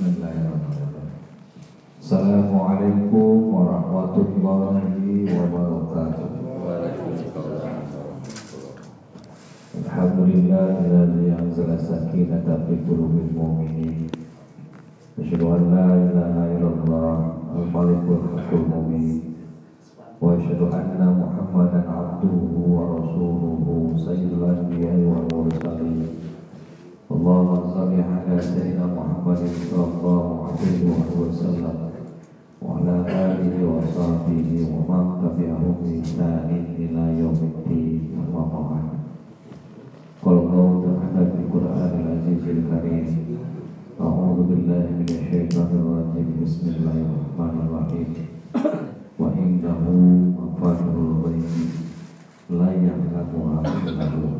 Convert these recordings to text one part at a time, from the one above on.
Bismillahirrahmanirrahim. Assalamualaikum warahmatullahi wabarakatuh. Alhamdulillahilladzi anzala sakinata fi qulubil mu'minin. Asyhadu an la ilaha illallah al-malikul haqqul mubin. Wa asyhadu anna Muhammadan abduhu wa rasuluhu sayyidul anbiya'i wal mursalin. اللهم صل على سيدنا محمد صلى الله عليه وسلم وعلى آله وصحبه ومن تبعهم بإحسان إلى يوم الدين. أما بعد. قال الله تعالى في القرآن العزيز الكريم أعوذ بالله من الشيطان الرجيم. بسم الله الرحمن الرحيم. وإنه مفاتح الغيب لا يعلمها إلا هو.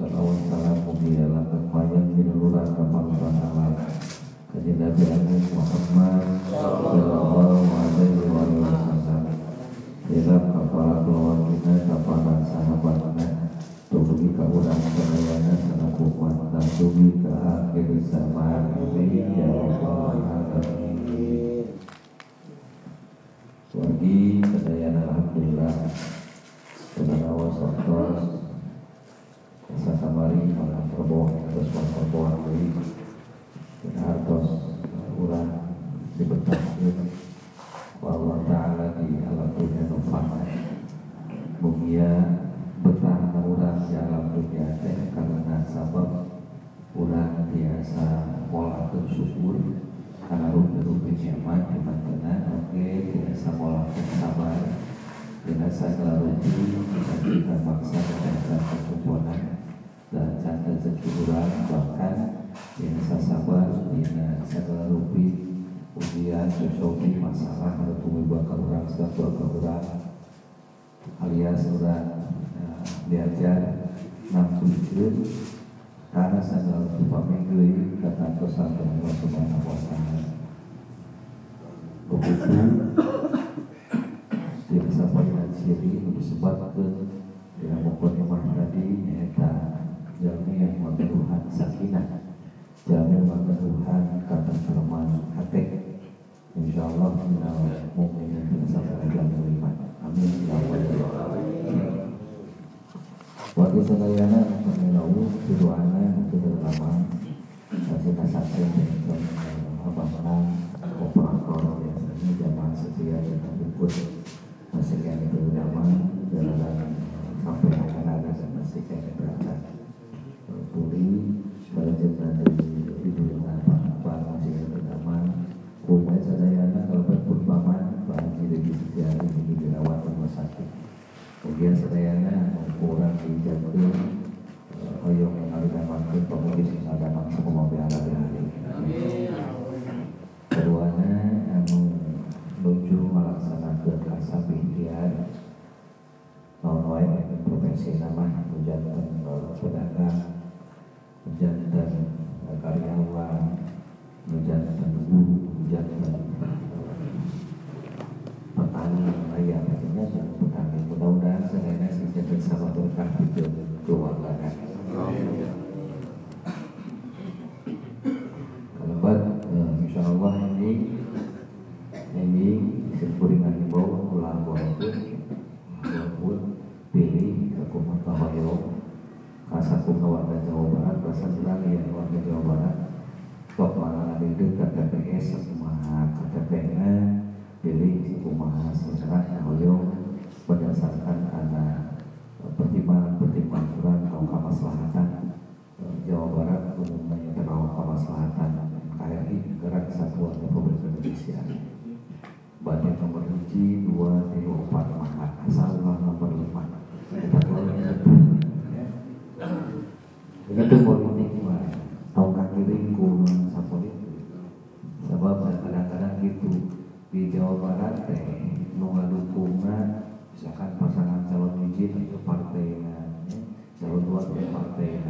Salawat salam mugia lakukan mayang Jinuluran kapal alam Kajian Nabi Agung Muhammad Sallallahu alaihi wa sallam Dalam kapal keluarga Kapal sahabatnya Tuhi ke urang Sadayana Sanaku kuat Tuhi ke akhir Sadayana Alhamdulillah kamari Para perboh Dari Kita hartos Urang Dibetahkan Allah Ta'ala Di alam dunia Nufana Mugia Betah urang Di alam dunia Teh Karena sabab Urang biasa Mola bersyukur Karena rupi-rupi nyaman Cuman tenang Oke Biasa mola sabar Biasa ngelaruti Kita kita maksa Kita kesempurnaan dan canda securan bahkan biasa sabar dina segala rupi ujian cocoki masalah ada tumi bakal orang sedang bakal orang alias orang nah, diajar nampulkan karena segala rupa minggu kata pesan Allah subhanahu wa ta'ala begitu dia bisa pada ciri disebabkan dengan mukadimah tadi yaitu jalmi yang mengeluhan sakinah. Jalmi mengeluhan kata firman hati. Insyaallah minal mu'minin bisa beragam beriman. Amin. Ya Allah. Waktu sadayana peminawu doana kita lama kasih kasih dan operator biasanya setia dan masih yang itu zaman jalan sampai akan ada dan masih yang sakit. Kemudian sadayana kurang di jatuh oyong yang makin pemulis yang ada langsung mobil ada yang keduanya anu lucu melaksanakan kasab ikhtiar non wae profesi nama jantan pedagang jantan karyawan jantan guru jantan petani mudah-mudahan saya sih jadi sama berkah di keluarga kalau insya Allah ini ini sempurna himbau ulang itu walaupun pilih ke kumah kawayo kasakum warga Jawa Barat bahasa Belanda yang warga Jawa Barat. Waktu anak itu KTPS kumaha KTP-nya si kumaha secara kawayo berdasarkan ada pertimbangan-pertimbangan kurang atau kemaslahatan Jawa Barat umumnya terlalu kemaslahatan KRI Negara Kesatuan Republik Indonesia. Batik nomor hiji, dua, tiga, empat, empat Asal nomor lima. Kita keluarnya Ini tuh politik gimana? Tahu kaki ringku Sapolitik Sebab gitu di Jawa Barat teh nu ngadukungna misalkan pasangan calon hiji itu partai ya. calon dua itu partai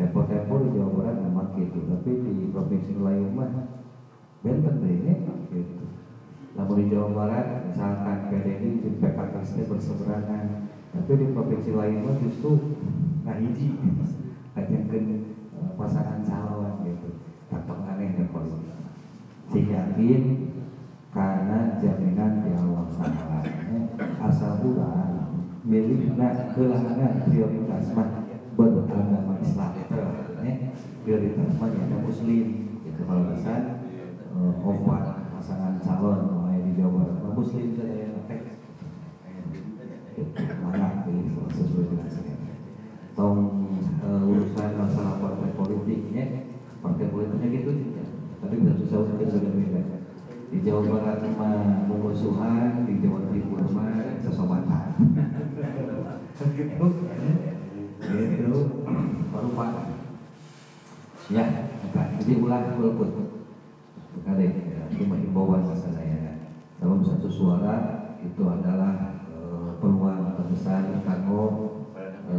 tempo-tempo di Jawa Barat memang gitu. Tapi di provinsi lain mah benten deh ya gitu. Namun di Jawa Barat misalkan PDI di PKS berseberangan. Tapi di provinsi lain mah justru nggak hiji. Ke pasangan calon gitu. Tetap aneh dan politik yakin karena jaminan di Allah Taala asal bulan miliknya kelangan prioritas mah beragama Islam. Prioritas mah ya muslim. Itu kalau bisa uh, obat pasangan calon mulai di Jawa Barat muslim saja yang mana sesuai dengan saya. Tong uh, urusan masalah partai politiknya partai politiknya gitu ya. Tapi bisa susah untuk sudah beda di Jawa Barat mah musuhan di Jawa Timur mah sesobatan gitu. Baru pak. Ya jadi ulah golput ada ya, cuma himbauan masalah ya dalam satu suara itu adalah e, peluang terbesar kanggo e,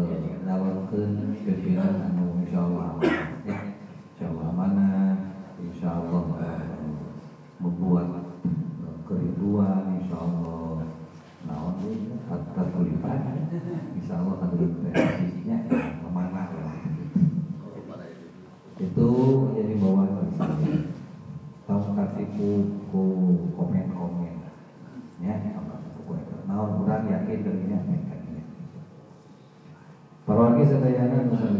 nyalonkeun pimpinan anu insyaallah ya insyaallah mana insyaallah membuat e, kerinduan insyaallah naon atas tulipan insyaallah kan sisinya memanah lah itu jadi bawaan tahu katipu ku komen komen? Ya naon kurang yakin dirinya Para sedayana nusa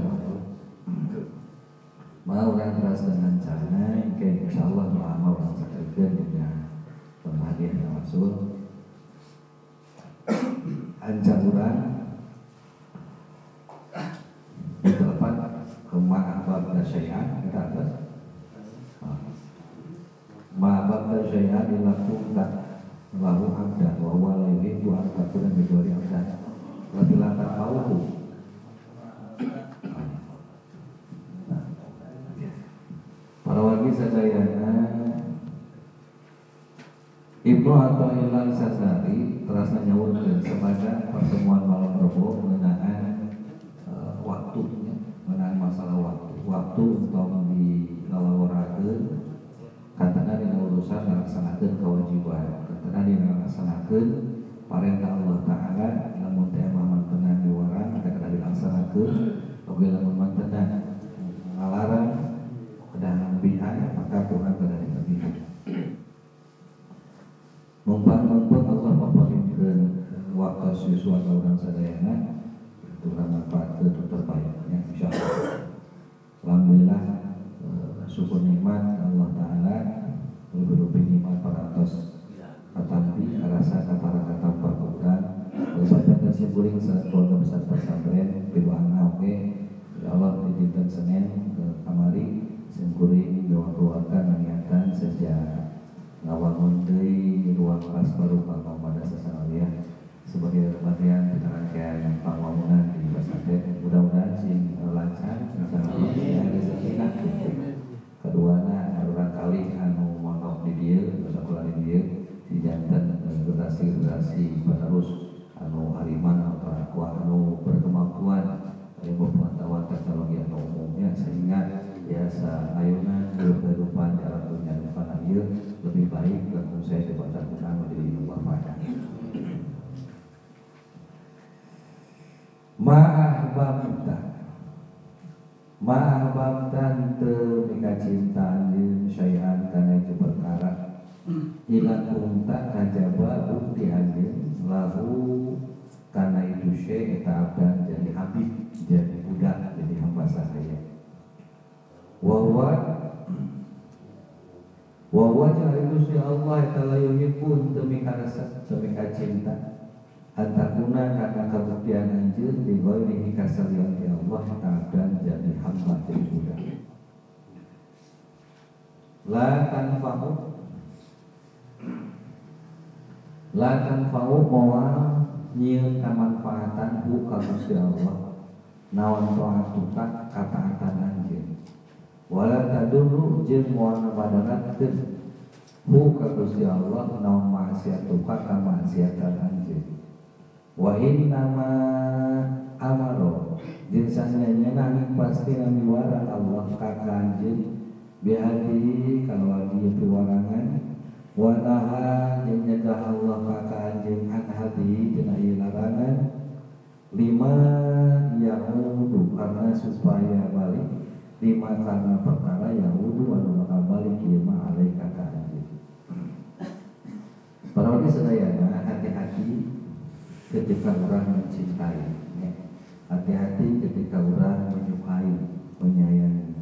mau orang keras dengan cara insya Allah lama orang sadarkan juga penghadiah yang masuk. Ancaruran di depan kema'abab dasyai'an kita atas ma'abab dasyai'an dilakukan lahu abdan wa huwa la yuhibbu an takuna bi ghairi abdan wa la ta'awuhu para wagi sadayana Ibnu Athaillah Sasari terasa nyawurkeun sepada pertemuan malam Rebo mengenai uh, waktunya, mengenai masalah waktu. Waktu untuk dilalawarkeun katakan dina urusan ngalaksanakeun kewajiban, katakan dina ngalaksanakeun parentah Allah Taala namun teh mantenan diwarang katakan dilaksanakeun oge lamun mantenan ngalarang kedah bihan maka Tuhan kedah diberikan Mumpah-mumpah Allah memparinkan waktu siswa orang sadayana itu manfaat itu terbaiknya insya Allah Alhamdulillah syukur nikmat Allah Ta'ala lebih-lebih nikmat para atas katampi rasa kata kata perbuatan Berbadan simpuling saat keluarga besar pesantren Biwana oke Ya Allah di dinten Senin ke kamari Simpuling doa keluarga niatan sejak ngawangun deui ruang kelas baru Pak pada sesanalian sebagai bagian kita rangkaian pangwangunan di pesantren mudah-mudahan sing lancar insyaallah sing rezekinya kedua orang kali anu mondok di dia sekolah di dia di jantan generasi generasi penerus anu hariman atau anu berkemampuan ilmu pengetahuan teknologi atau umumnya sehingga biasa. Ayunan kehidupan dalam dunia depan akhir lebih baik dan saya dibaca Quran menjadi rumah pada Ma'ahbabta Ma'ahbabta Te Mika cinta Anjin syai'an Karena itu perkara. Ila kunta kajaba Bukti anjin Lahu Karena itu syai' Eta jadi habib Jadi budak Jadi hamba sahaya Wawa. Wawa cari si Allah Kalau yuhibun Demi karasa Demi cinta Antakuna karena kebuktian anjir Di ghairihi kasalian ya Allah Ta'adan jadi hamba jadi budak La tanfa'u. La tanfa'u Mawa Nyil kemanfaatan Hu kagusti Allah. Nawan to'atuka Kataatan anjir Wala tadurru Jil muana badaratkeun hu ka Gusti Allah naon maksiatuka ka maksiatan anjeun wa innama amaro. Jinsanya nyenang pasti nami warang Allah ka anjeun bihadi kalau lagi piwarangan wa naha jeung nyegah Allah ka anjeun an hadi tina larangan. Lima yahudu karena supaya balik lima karena perkara yahudu anu bakal balik ieu mah alaika ka Para wali sedayana hati-hati ketika orang mencintai ya. Hati-hati ketika orang menyukai, menyayangi.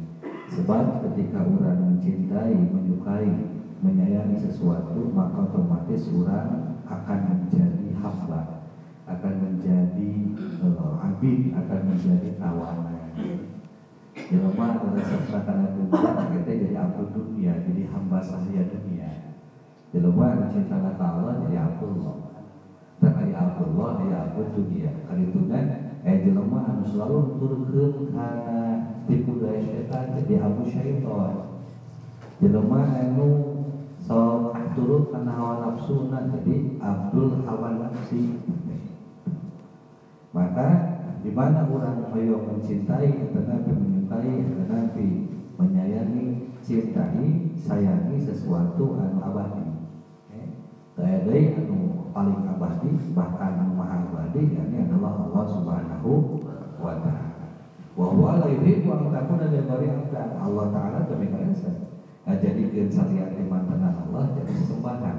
Sebab ketika orang mencintai, menyukai, menyayangi sesuatu Maka otomatis orang akan menjadi hamba Akan menjadi uh, abid, akan menjadi tawanan Jelma ada serta dunia, kita jadi abdi dunia, jadi hamba sahaya dunia Jelema cinta ka Allah jadi Abdullah. Dan ari Abdullah aya Abdul dunia. Karitunan eh jelema anu selalu turunkeun kana tipu daya setan jadi Abu Syaitan. Jelema anu sok turut kana hawa nafsuna jadi Abdul hawa nafsi. Maka di mana orang ayo mencintai tetapi menyukai tetapi menyayangi cintai sayangi sesuatu anu abadi Tadai anu paling abadi bahkan anu maha abadi yakni adalah Allah Subhanahu wa taala. Wa huwa la yuhibbu an takuna li Allah taala tapi karesa. Ngajadikeun saliyat mantanna Allah jadi sembahan.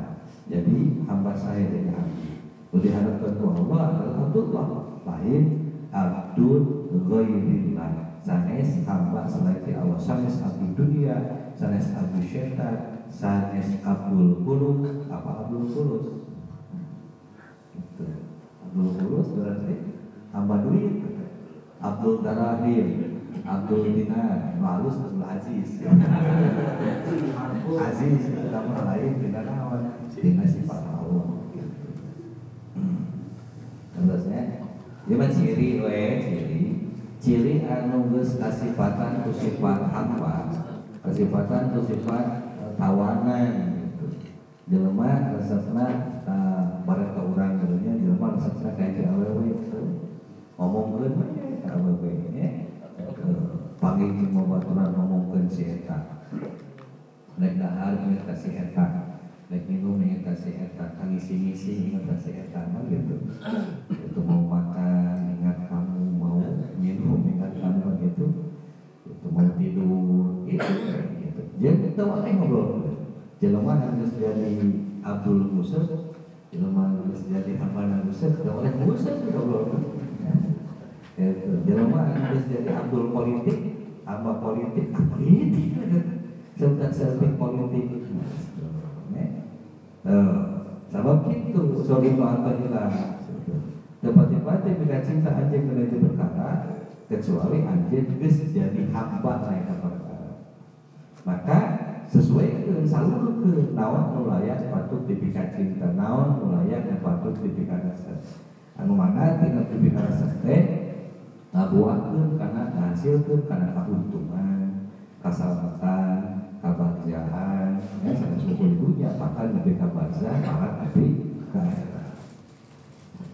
Jadi hamba saya jadi abdi. Diharapkan ku Allah adalah Abdullah lain Abdul Ghairillah Sanes hamba selain Allah Sanes abdi dunia Sanes abdi syaitan sanes Abdul Kulus apa Abdul Kulus gitu. Abdul Kulus berarti hamba duit. Abdul Darahim Abdul Dinar Malus Abdul Aziz. Aziz nama lain tidak nawan Dina sifat Allah terusnya dia ciri we ciri. Ciri geus kasifatan ku sifat hamba kasifatan ku sifat tawanan gitu. Jelema resepna uh, bareng ke urang dulunya jelema resepna kayak awewe itu ngomongkeun we ka awewe nya panggil cuma baturan ngomongkeun si eta. Nek dahar inget ka si eta. Nek minum inget ka si eta. Ngisi-ngisi inget ka si eta gitu. Itu mau makan ingat kamu mau minum ingat kamu itu mau tidur itu jadi kita mana ngobrol jelema harus jadi Abdul Musa jelema harus jadi hamba Musa tidak oleh Musa ngobrol itu jelema harus jadi Abdul politik hamba politik ah politik serta serta politik. Sebab itu sorry apa jelas Tempat-tempat yang tidak cinta anjing menuju perkara kecuali anjing bisa jadi hamba lain apa maka sesuai dengan salur ke nawan nulayak patut dipikir cinta nawan nulayak yang patut dipikir rasa anu mana tinggal dipikir rasa teh? Karena ngahasilkeun karena keuntungan keselamatan kebahagiaan ya sangat syukur ibunya bahkan lebih kebahagiaan bahkan lebih kaya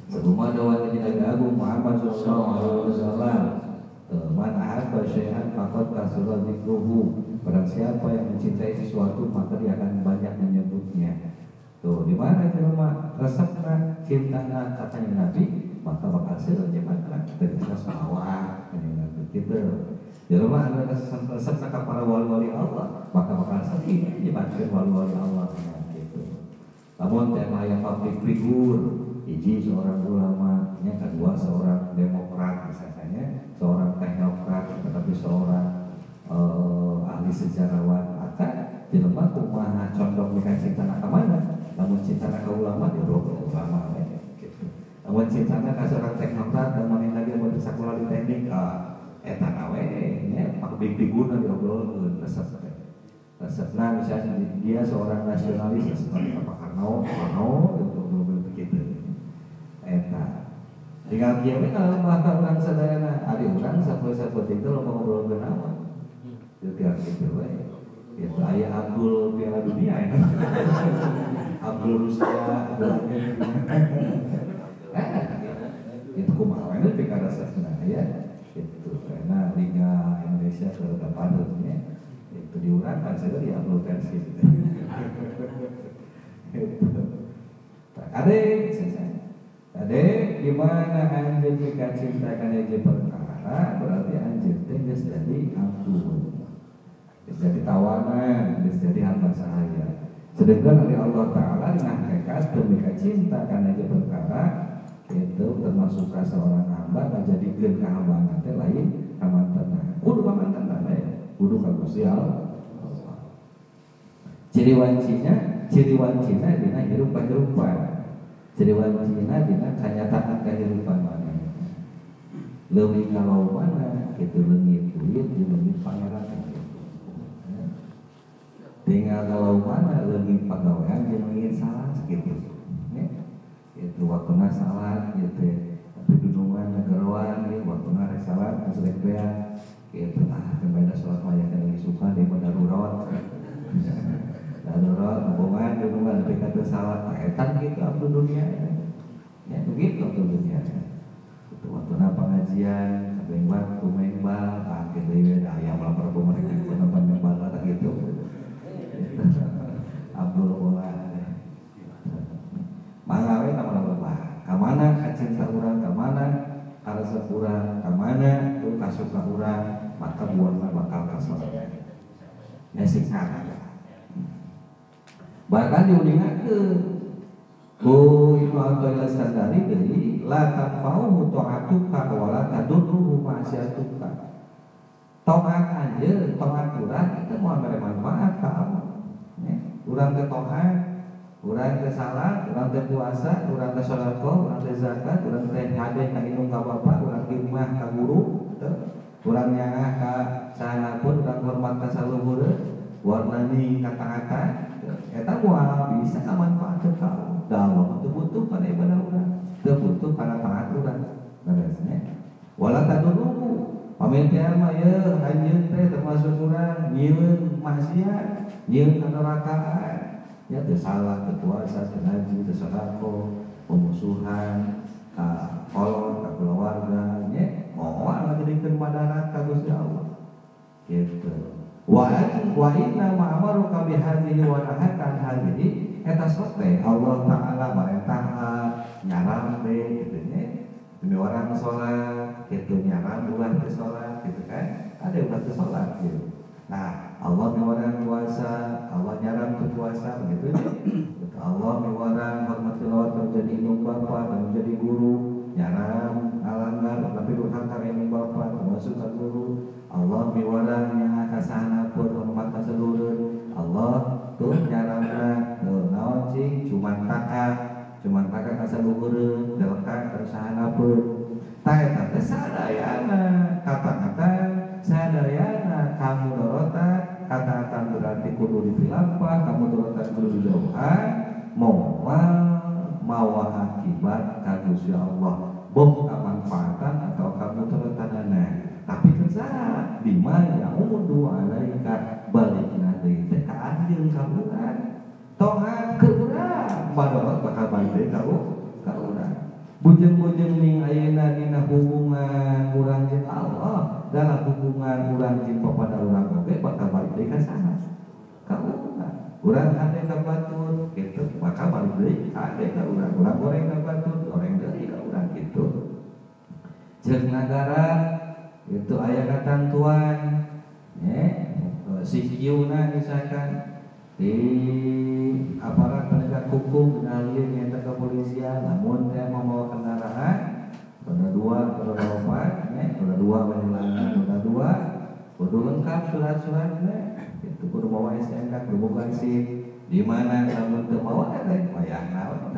sebelum ada wajah Nabi Agung Muhammad Wasallam Man ahabba syai'an faqad kasura dzikruhu. Barang siapa yang mencintai sesuatu maka dia akan banyak menyebutnya. Tuh, di mana itu rumah resepna cintanya katanya Nabi, maka bakal seujebatkan dari selawat Nabi kita. Di rumah ada resepna para wali-wali Allah, maka bakal sering menyebatkan wali-wali Allah gitu. Namun tema yang public figure, hiji seorang ulama, yang kedua seorang demokrat misalnya, seorang teknokrat tetapi seorang uh, ahli sejarawan. Maka jelema kumaha condong mereka cinta nak mana namun cinta nak ulama di roh ulama ya, gitu. namun cinta nak seorang teknokrat dan mana lagi mau sekolah di teknik uh, eta nawe ya pak big diguna diobrolkeun resep resepna misalnya dia seorang nasionalis seperti apa Karno Karno itu begitu eta tinggal dia kalau maka orang sadayana ada orang sapu sapu itu lo ngobrol ke nama itu tiap gitu we itu ayah Abdul Piala Dunia ya. Abdul Rusia Abdul eh, itu kumaha itu pikir sebenarnya ya. Itu karena Liga Indonesia sudah padatnya itu diurangkan saya di Abdul versi. Gitu. Ade, ade gimana anjir jika cintakan aja perkara berarti anjir teh jadi ampun. Jadi tawanan jadi hamba sahaya sedangkan oleh Allah Ta'ala dengan hakikat demi cinta karena aja perkara itu termasuk seorang hamba menjadikan kehambaan nanti lain aman tenang kudu aman tenang ya kudu kagusial ciri wancinya ciri wancina dina hirup kehirupan jadi wancina dina kenyataan kehidupan mana. Lebih kalau mana itu lebih duit lebih pangeran tinggal kalau mana lebih pegawaian di lebih salah segitu ya. itu waktu salah gitu. Tapi duduman negarawan ya waktu nara salah bea gitu. Ah kembali sholat maya yang suka di darurat darurat hubungan hubungan tapi kata salah etan gitu abdu dunia ya. Begitu abdu dunia itu waktu napa pengajian sampai waktu membal akhir dari ayam lapar mereka penempat membal kata gitu. Abdul bola mangawe nama nama kamana kacinta urang kamana karasa urang kamana tuh kasuka urang maka buatnya bakal kasar ya singkat bahkan diuningakeun ku Ibnu Athaillah sadari deui la tanfa'u ta'atuka wa la tadurru ma'siyatuka taat anjeun taat urang itu mau mere manfaat ka ya. urang teh taat urang teh salat urang teh puasa urang teh sedekah urang teh zakat urang teh hade ka indung ka bapak urang khidmah ka guru urang nyangah ka sahanapun urang hormat saluhur warnani kata-kata Eta moal bisa manfaat ke kau. Dalam itu butuh pada ibadah orang, itu butuh pada taat orang. Beresnya. Walau tak dulu, pamikiran mah ya hanyut teh termasuk orang nyieun maksiat, nyieun kenerakaan. Ya teu salah, teu puasa, teu ngaji, teu sedekah, pemusuhan, ka kolon, ka keluarga, nya moal ngajadikeun madarat ka Gusti Allah. Gitu wa wa inna ma'amaruka bihadhihi wa nahakan hadhihi eta sote Allah taala marentah nyarambe gitu nya demi orang sholat gitu nyaram bulan ke sholat gitu kan. Ada yang ke sholat gitu. Nah Allah orang puasa Allah nyaram ke puasa begitu ya. Allah orang hormat terjadi indung bapak dan menjadi guru nyaram alanggar tapi durhaka indung bapak termasuk guru Allah miwarangnya kasana pun hormat seluruh Allah tuh nyarana tuh naon sih cuma taat cuma taat kasa luhur delkan kersahana pun tak eta teh sadayana kata-kata sadayana kamu dorota kata-kata berarti kudu dipilampah kamu dorota kudu dijauhan mau mawa akibat kagus ya Allah. Boh manfaatan atau kamu tertanana tapi kerja di mana umudu alaika balik nanti teh ka anjeun ka urang tongan ke urang padahal bakal balik ka ka urang. Bujeng-bujeng ning ayeuna dina hubungan urang jeung Allah dalam hubungan urang jeung kepada urang oge bakal balik deui ka sana. Ka urang. Urang ade ka batur kitu balik deui ade ka urang. Urang goreng ka batur goreng deui ka urang kitu jeung nagara itu ayah ketentuan ya si kiuna misalkan di aparat penegak hukum kenalin yang kepolisian namun dia membawa kendaraan roda dua roda empat ya roda dua penyelangan roda dua kudu lengkap surat-suratnya. Itu kudu bawa SNK kudu bukan sih di mana kamu tuh bawa ada ayah naon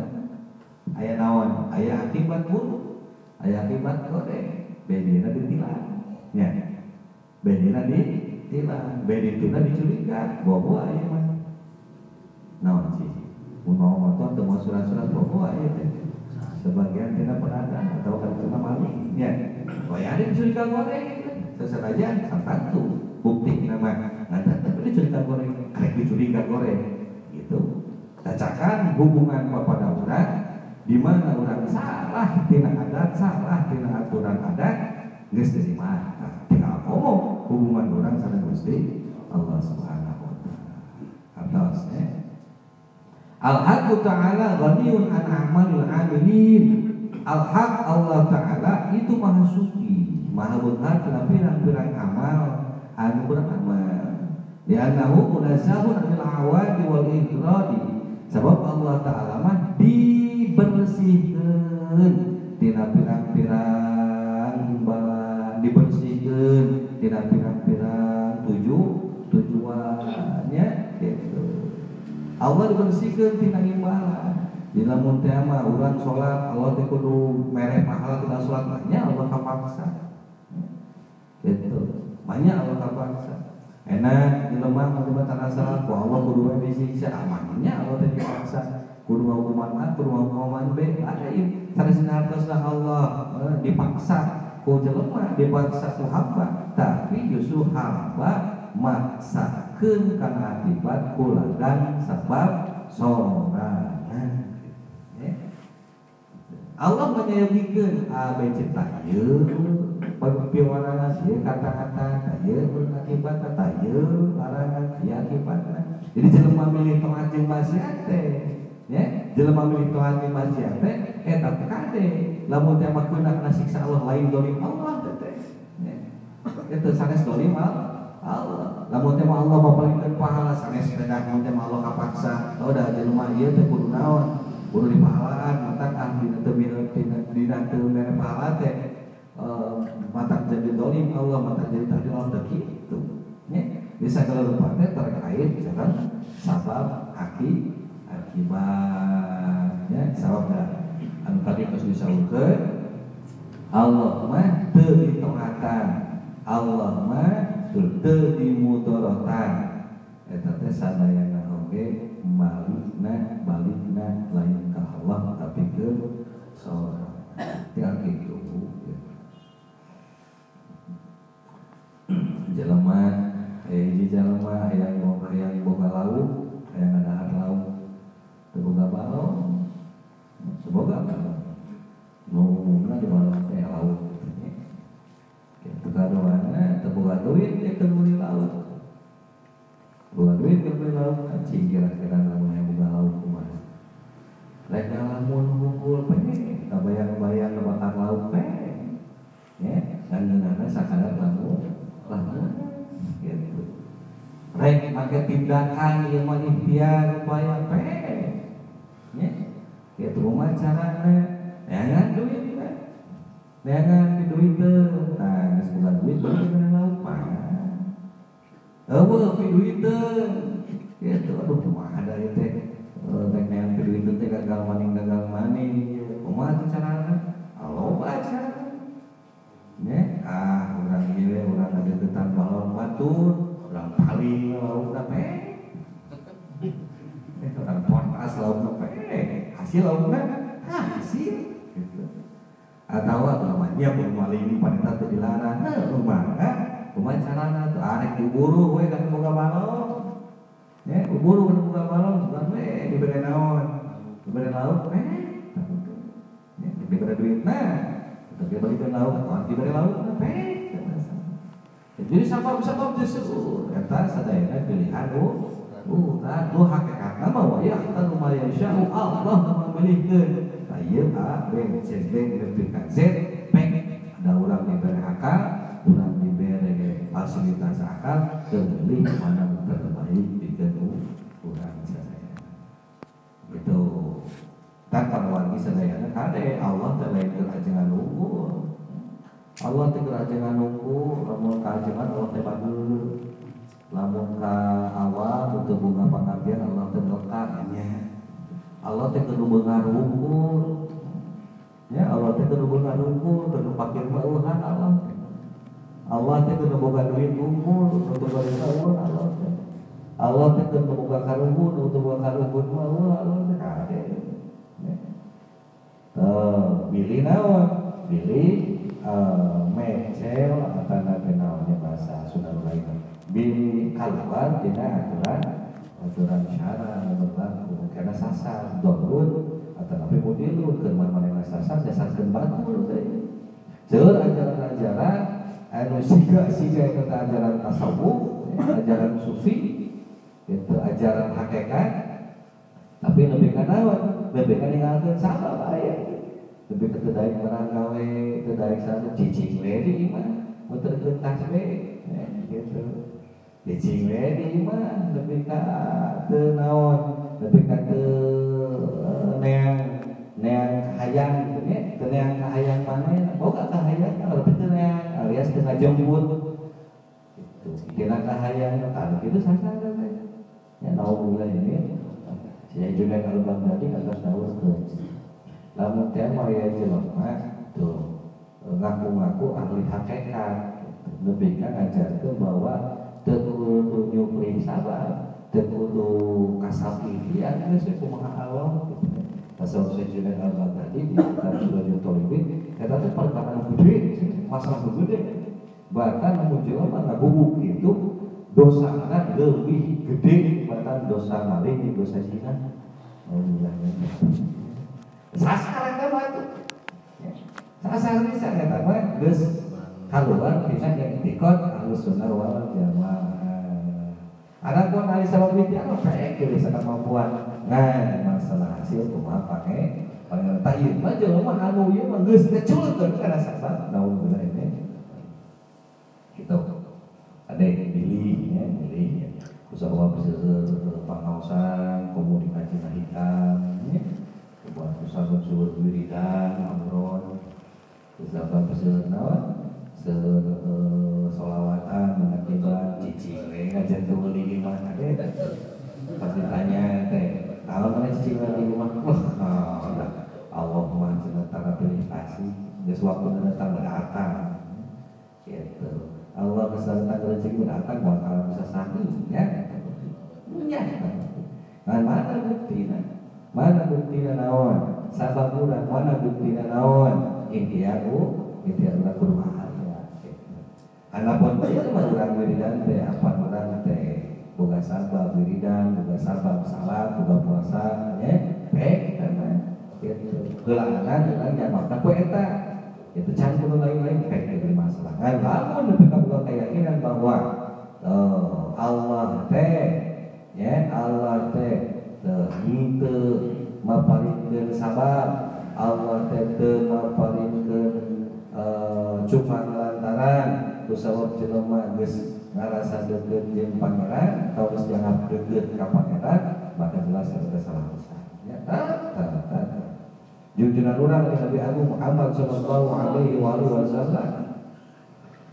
ayah naon? Ayah akibat pun ayah akibat kode. Bedina ditilang Ya. Bedina di tilang, bedituna dicurikan, bawa aja mah. Naon sih? Mau motor teu surat-surat bawa aja teh. Sebagian tina penada atau karena maling. Ya. Oh ya ada dicurikan goreng. Seseraja santantu bukti nama. Nanti tapi curiga goreng karek dicuriga goreng gitu cacakan hubungan kepada orang di mana orang salah tina adat salah tina aturan adat geus terima nah, tinggal ngomong hubungan orang sareng Gusti Allah Subhanahu wa taala. Atasnya Al-Haqq Ta'ala ghaniyun an amalil amilin Al-Haq Allah Ta'ala itu maha suci Maha benar karena pirang-pirang amal Anu beramal. Liannahu munazahun anil awadi wal ikradi Sebab Allah Ta'ala mah dibersihkan. Tina pirang-pirang Allah dibersihkan tina imbalan di lamun teh mah urang salat Allah teh mereh pahala tina salat nya Allah kapaksa. Gitu. Banyak Allah kapaksa. Enak di lemah mah tanah salat ku Allah kudu we disiksa amannya Allah teh dipaksa kudu hukuman A kudu hukuman B ada ieu sanes hartosna Allah. Eh, dipaksa. Ku jelema dipaksa ku hamba tapi justru hamba maksakeun kana akibat kuladan sebab sorangan. Ya. Allah menyayangikeun ABC tayeun piwananan ieu kata-kata tayeun akibat tayeun larangan ieu akibatna jadi jelema milih taat jeung maksiat ya. Jelema milih taat jeung maksiat teh eta teh kade lamun teh kena siksa Allah lain dolim Allah teh ya. Itu sanes dolim Allah Allah lamun teh Allah bapalikeun pahala sanes sepeda lamun teh Allah kapaksa. Oh da jelema ieu teh kudu naon? Kudu dipahalaan matak ah dina teu dina dina teu mere pahala teh. Eh, matak jadi dolim Allah matak jadi takdir Allah teh kitu. Bisa kalau lupa teh terkait dengan sabab aki akibat. Ya sabab da anu tadi geus disebutkeun Allah mah teu Allah mah teu dimudorotan eta teh sadayana oge balikna balikna lain ka Allah tapi ke seorang. Tiang kitu jelema eh di jelema yang boga yang boga lauk yang ada lauk teu boga balong semoga balong nu umumna di balong teh lauk Kadoana terbuka duit dia ke beli laut Buka duit ke beli laut Anjing kira-kira namanya buka laut ke mana Lain lamun hukum pengen Kita bayang-bayang bakar laut pengen Ya Dan nana sakadar lamun Lamun Gitu. Rek pakai tindakan yang ikhtiar upaya pengen Ya Gitu rumah caranya Jangan duit Jangan duit tuh Nah bukan duit berarti laut mana Apa pi duit Itu aduh cuma ada itu Tek yang pi duit teh gagal maning gagal maning Kumaha tuh carana Allah baca Ya ah orang gile orang ada tetan balon batur orang paling laut apa orang potas laut apa hasil laut hasil gitu atau namanya. Pun maling pada tatu dilarang nah rumah kan rumah carana tuh. Arek diburu we kan buka balong. Ya diburu kan buka balong. Bukan we diberi naon diberi lauk eh ya diberi duit nah. Tapi balik lauk atau diberi lauk eh jadi sabab-sabab justru eta sadayana pilihan lu bukan lu hakikatna mah wa yahtaru ma yasha'u Allah memilihkeun Ayeuna A, B, C, D, dengan Z, P ada orang diberi akal, orang diberi fasilitas akal, kembali mana terbaik di gedung orang saya. Itu. Dan kalau lagi sadayana kade Allah terlain kerajangan nunggu. Allah teh kerajangan nunggu, lamun kerajangan Allah teh bagus. Lamun ka awal untuk bunga lekatnya. Allah teh kudu beungar. Ya Allah teh kudu beungar unggul, kudu pakir mauhan Allah. Allah teh kudu boga duit unggul untuk bari sahur Allah teh. Allah teh kudu boga karubun untuk boga karubun mau Allah teh kade. Tuh, pilih naon? Pilih uh, mecel atau naon namanya bahasa Sunda lain bin keluar dina aturan aturan yang berlaku karena sasar dorun atau tapi mudilun ke mana sasar dasarkan batur Jeur ajaran-ajaran anu siga-siga itu ajaran tasawuf ajaran sufi itu ajaran hakikat tapi lebih ke naon? Lebih ke ninggalkeun sama bahaya lebih ke tedai perang gawe tedai satu cicing we di mah muterkeun tas we ya, gitu cicing di mah lebih ke teu naon? Lebih ke teu neang neang hayang gitu ya. Teu neang kahayang mana boga kahayang kalau teu neang alias teu ngajembut itu dina kahayang tadi itu sasar ya naudzubillah ini. Saya juga kalau bang tadi atas dawur ke lamun tema ya jelema tuh ngaku-ngaku ahli hakikat lebih kan ngajarkan bahwa tetudu nyupri sabar tetudu kasapian geus kumaha Allah Asal saya juga al tadi di kitab Surah Tolibin kata itu? Perkara gede masalah gede bahkan namun jelema ngabubuk itu dosa anak lebih gede bahkan dosa maling dosa zina sasaran kan itu sasaran bisa kata mah geus keluar kita yang tikot halus sunnah wal jamaah ada pun hari sama binti apa kayak kiri kemampuan nah masalah hasil cuma pakai pakai tayyib mah jelema anu ieu mah geus keculkeun kana sabar naudzubillah ini. Gitu. Ada yang pilih ya pilih ya. Usaha bisa pengawasan komunikasi hitam ya. Buat usaha suruh wiridan amron. Usaha bisa nawan solawatan mengakibat cicing we ngajar tuh di mana deh. Pasti tanya teh kalau mana cicing di rumah? Wah Allah mah tara pilih kasih waktu datang gitu. Allah beserta rezeki datang bakal bisa sakit ya. Punya. Nah mana bukti mana bukti naon sababura mana bukti naon intiaku intiaku kudu bahaya anak pun dia mah urang wiridan teh apa urang teh? Boga sabab wiridan boga sabab salat boga puasa ya baik karena gitu. Gelangan urang jangan makan eta itu campur lain-lain kayak dari masalah. Kan namun ketika buka keyakinan bahwa uh, Allah teh ya Allah teh itu maparinkeun sabar Allah teh teu uh, cuma lantaran kusawab jelema geus ngarasa deukeut jeung pangeran atau geus dianggap deukeut ka pangeran maka jelas ada salah besar ya tak junjungan orang Nabi Agung Muhammad Sallallahu Alaihi Wasallam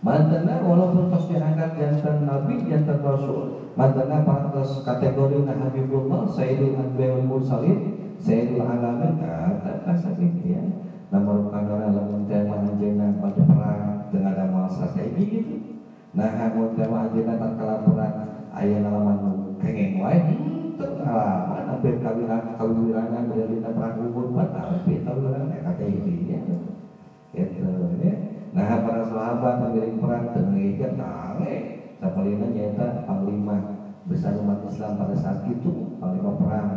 Mantena walaupun pas diangkat jantan Nabi jantan Rasul Mantena pantas kategori Habibullah Sayyidul Anbiya Mursalin Sayyidul Alamin kata kasar ya Namun kadang lamun tema anjena pada perang dengan ada masa kayak gitu Nah namun tema anjena tak kalah perang ayah nalaman kengeng. Wae itu alaman hampir kawiran kawirangan dari perang Uhud mah tapi kawiran eta teh ya. Gitu ya. Nah para sahabat mengiring perang teu ngeukeun tange sapalina nyaeta panglima besar umat Islam pada saat itu panglima perang.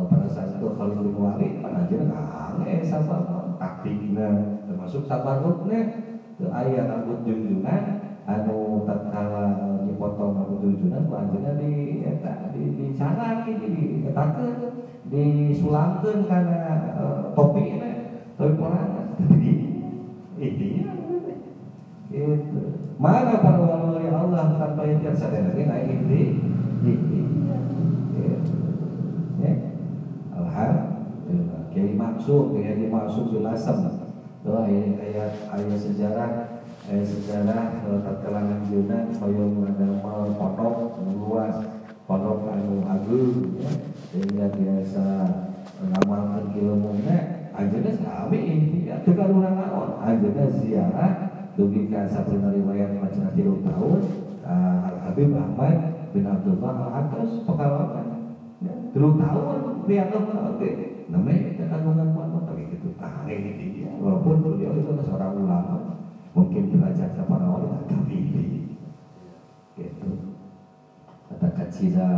Pada saat itu Khalid bin Walid panajina tange sabab taktikna termasuk sabarutna teu aya rambut junjungan anu tatkala dipotong rambut junjungan ku anjeunna di eta di di sarang di etakeun disulamkeun kana uh, topi topi perang di ini itu. Mana para wali Allah tanpa ikhtiar sadar ini naik ini. Ini. Ya. Alhamdulillah kiai maksud kiai maksud jelasem doa ayat ayat sejarah ayat sejarah terkelangan Yuna kaya ngadamel pondok luas pondok anu agung ya. Sehingga biasa ngamalkan ilmunya akhirnya sami intinya tukar urang naon akhirnya ziarah dugi ka sabrina riwayat macam tilu tahun Al Habib Ahmad bin Abdullah Al Atas pekalongan ya, tilu biar lo nanti namanya kita kandungan mana tapi itu, tarik ini dia. Walaupun beliau itu seorang ulama mungkin belajar kepada orang tapi gitu. Kata kacida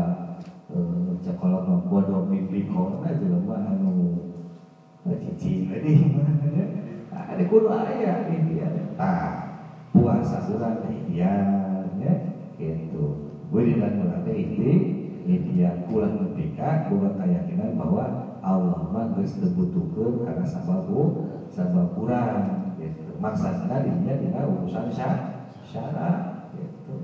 eh, cakolot mah gua dong mimpi kona jelema anu eh, cici jadi ada nah, kudu ayah ini dia. Tah puasa surat ya. Gitu. Gue di dalam ini itu dia pulang nepika boga keyakinan bahwa Allah mah geus dibutuhkeun karena sababu sabab kurang gitu. Maksudna dirinya dina urusan syarat gitu.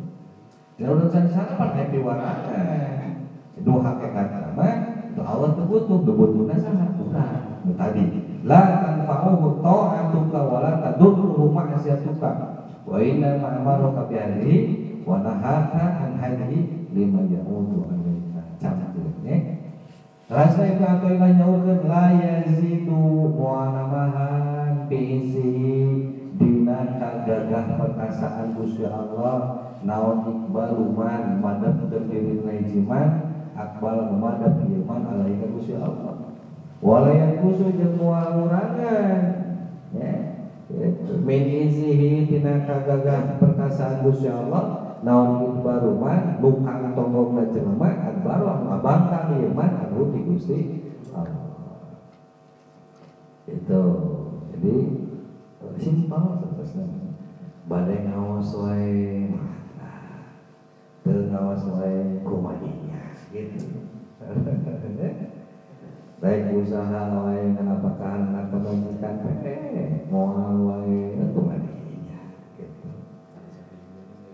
Dina urusan syarat pakai diwarakan dua hakikat mah itu Allah terbutuh kebutuhnya sangat kurang. Tadi la tanfa'uhu ta'atuka wa la tadurruhu ma'asiyatuka. Wa inna ma'amaruka bi'adhi wa nahaka an hadhi lima ya'udu alaika ne Rasa itu atau ilah nyaurkeun la yazidu wa namahan biisi dina kagagah perkasaan Gusti Allah naon ikbaluman madep terdiri jiman akbal memadap iman alaika Gusti Allah. Walayan kusu jeung muangurangan ya min izihi tina kagagah perkasaan Gusti Allah naon baruman bukan tonggongna jelema akbar ngabangkang iman anu di Gusti itu. Jadi simpel seterusnya badai ngawas wae teu ngawas wae kumadinya gitu. Baik usaha wae apakah anak kebajikan eh moal wae itu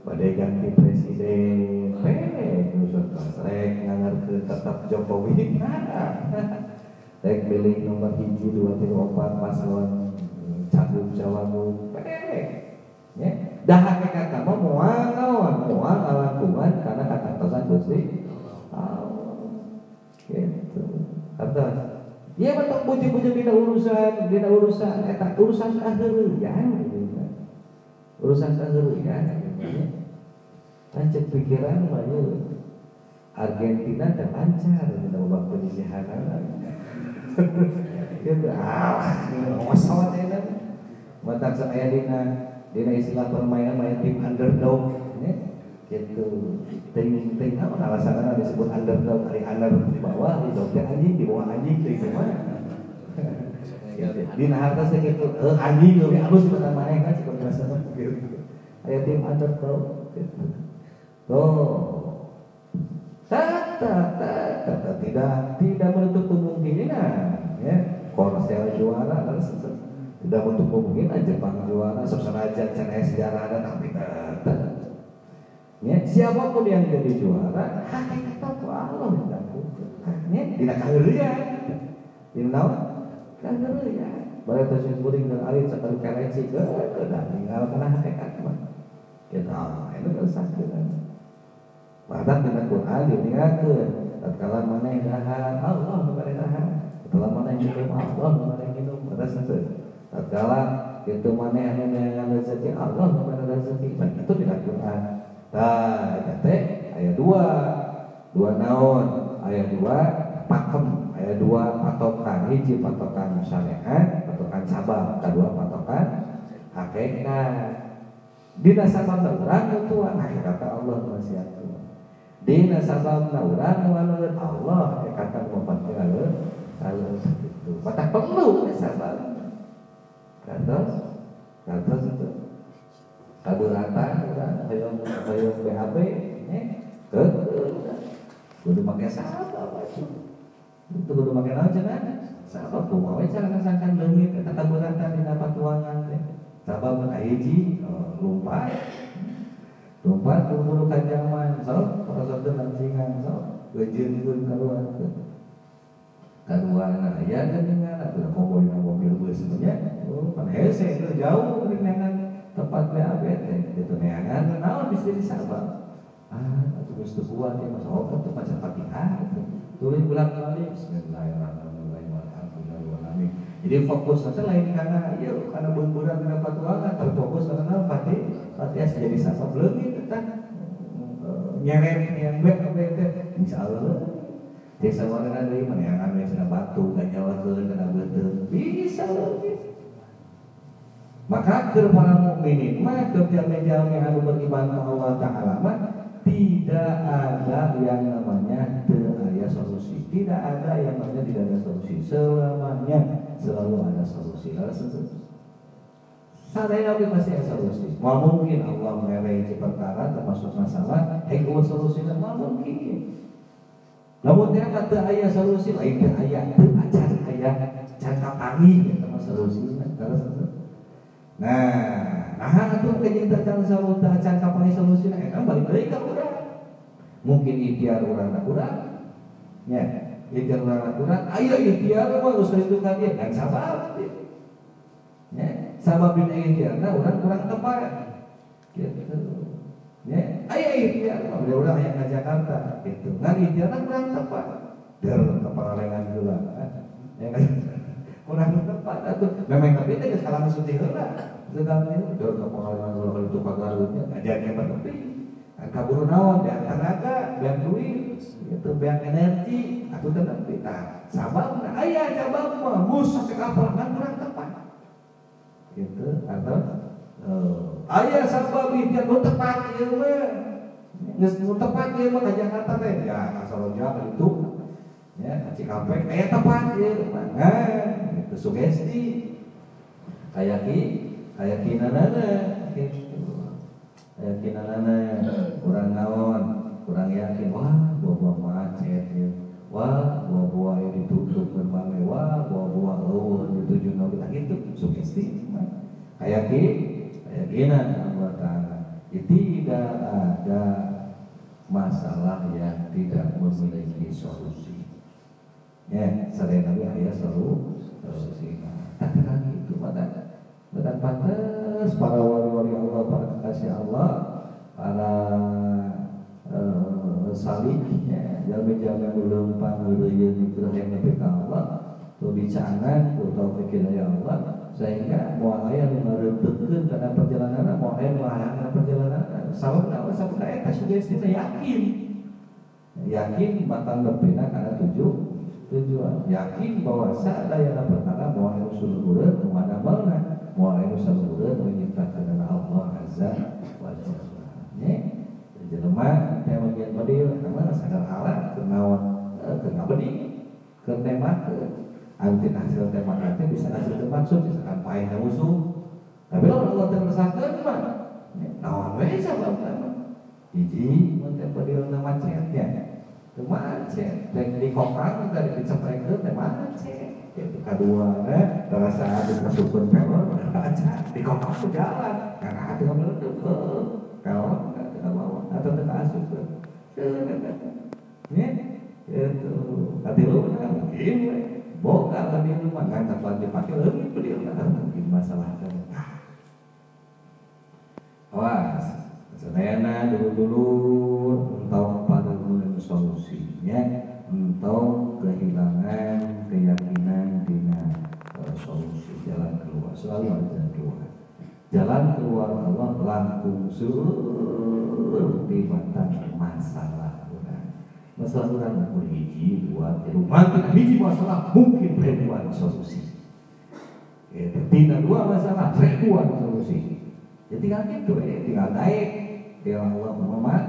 badai ganti presiden. Eh terus rek ngangarkeun tetap Jokowi. Rek pilih nomor hiji dua tiga empat paslon cagup cawagup eh ya. Dah hakikat mah moal naon moal ngalakuan karena kata tosan Gusti gitu. Atas. Ya betul puji-puji dina urusan dina urusan. Eta urusan gitu kan urusan kaheureuyang gitu Lanjut pikiran banyak Argentina terlancar kita waktu di Sihana gitu. Ah ngosot ya kan mata saya dina. Dina istilah permainan main tim underdog gitu. Ting ting apa alasannya disebut underdog? Hari under di bawah di dokter anjing di bawah anjing itu gimana? Di harta segitu eh anjing lebih halus pada mana kan sih kalau gitu. Ayat tim underdog gitu oh tata tata tidak tidak menutup kemungkinan ya Korsel juara tidak menutup kemungkinan Jepang juara sesuatu cina sejarah ada tapi tidak Ya, siapa pun yang jadi juara, hakikat itu Allah lakukan. Ya, tidak kahurian. Ini tahu? Kahurian. Boleh terus kuring dan alit sekali kereci ke, dan tinggal kena hakikat mah. Kita itu kan sakit Bahkan dengan Quran diingatkan, tatkala mana yang dahan, Allah memberi dahan. Tatkala mana yang minum, Allah memberi minum. Terus tatkala itu mana yang yang rezeki, Allah memberi rezeki. Itu tidak Quran. Nah, teh ayat dua. Dua naon ayat dua pakem. Ayat dua patokan. Hiji patokan syariat patokan sabab. Kedua patokan hakikat. Dina sabab urang tuan kata Allah wasiat dina sabab urang walau Allah kata mempatkan kalau itu mata perlu sabab. Kata kata itu kaburatan urang hayang hayang BHP eh ke kudu make apa itu itu kudu make naon cenah sabab kumaha we cara ngasangkan leungit eta kaburatan dina patuangan teh sabab mun hiji oh, lumpat kudu ka zaman sok parasadeun lancingan sok geujeunkeun kaluar karuana ya dan dengan ada mobil mobil bus sebenarnya oh pan hese jauh dari tempat BAB teh gitu neangan naon bisa jadi sabar. Ah terus tuh kuat ya masa obat tuh baca fatihah tulis bulan kali Bismillahirrahmanirrahim Alhamdulillahirrahmanirrahim. Jadi fokus saja lain karena iya karena bumburan dengan patuangan terfokus karena fatih. Fatihah jadi sabar belum gitu kan nyeret yang baik baik insya Allah Desa warna dari mana yang anu yang batu, nyawa ke kena betul, bisa lagi. Maka ke para mukminin mah ke jalmi-jalmi anu beriman Allah Ta'ala mah tidak ada yang Tidak ada yang namanya tidak ada solusi. Selamanya selalu ada solusi. Ada solusi. Sadaya tapi pasti ada solusi. Mau mungkin Allah mereka perkara termasuk masalah, solusi dan mau mungkin. Namun dia kata ayah solusi lain ke ayah itu ayah jangka pagi ya solusi. Nah, nah itu kita jangan selalu jangka pagi solusi. Nah, kan balik lagi ke orang. Mungkin ikhtiar tak kurang. Ya, ikhtiar tak kurang. Ayo ikhtiar harus kan dia dan sabar. Ya, sama bin ikhtiarna orang kurang tepat. Gitu. Ya, ayo ikhtiar, udah udah yang ke Jakarta, gitu. Ikhtiarna kurang tepat. Der kepalengan gula. Ya kan? kurang tepat atau memang tapi itu sekarang sudah heula. Sedang itu der kepalengan gula itu pagarutnya ngajarnya bertepi. Kabur naon biar tenaga, biar duit, itu biar energi, aku tetap kita. Sabar, ayah mah musuh ke kapal kan kurang tepat gitu atau uh, ayah sabab itu nu tepat ieu mah geus nu tepat ieu mah ka Jakarta teh. Ya asal jalan itu. Ya Cikampek aya tepat ieu mah itu sugesti. Kayak ki kayak kinanana gitu. Kayak kinanana kurang naon kurang yakin. Wah buah-buah macet ya wah buah-buah yang ditutup berbagai wah buah-buah oh dituju nabi gitu sugesti keyakinan Allah Ta'ala. Tidak ada masalah yang tidak memiliki solusi. Ya selain Nabi ayah selalu solusi. Tapi lagi itu pada dan pantas para wali-wali Allah para kekasih Allah para uh, salihnya jamin-jamin belum panggil itu yang lebih Allah tuh bicangan tuh taufiknya ya Allah. Sehingga mau ayah yang ngareunteukeun karena perjalanan mau melarang karena perjalanan. Sabab naon sabab eta sugesti yakin. Yakin matang nepina karena tujuh tujuan. Yakin bahwa sadaya perkara mau ayah usul urut mau ada mana mau usul Allah azza wa jalla jelema teh bagian badil karena sadar alat kenawan kena bedi ketembakeun antin hasil tema nanti bisa hasil termaksud misalkan pahit musuh tapi kalau Allah termesakan gimana? Nawan wae sabab hiji mun teh padil nama cet ya. Teu macet. Teh di kokang dari diceprekeun teh macet. Itu kedua eh terasa ada kasukeun pelor baca di kokang jalan. Karena hati kamu itu ke kalau ke bawah atau ke asup ya itu hati lu kan gini boga lebih rumah kan tak lagi pakai lebih lah mungkin masalah kan awas sedayana dulu-dulu entau pada solusinya entau kehilangan keyakinan dengan uh, solusi jalan keluar selalu ada keluar jalan keluar Allah langsung sur di masalah masalah orang mau hiji dua tiga mungkin hiji masalah mungkin ribuan solusi. Ya, tidak dua masalah ribuan solusi. Ya tinggal gitu ya tinggal naik. Dia Allah Muhammad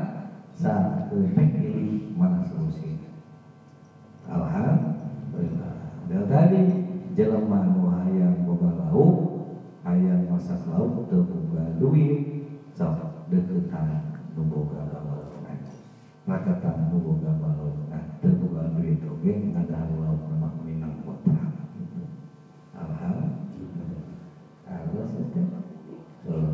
saat pilih mana solusi. Alhamdulillah. Dan tadi jelema nu hayang boga lauk hayang masak lauk teu boga duit sok deketan nu boga lauk maka tamu boga balon nah terbuka duit oke ada laut nama minang kontrak alhamdulillah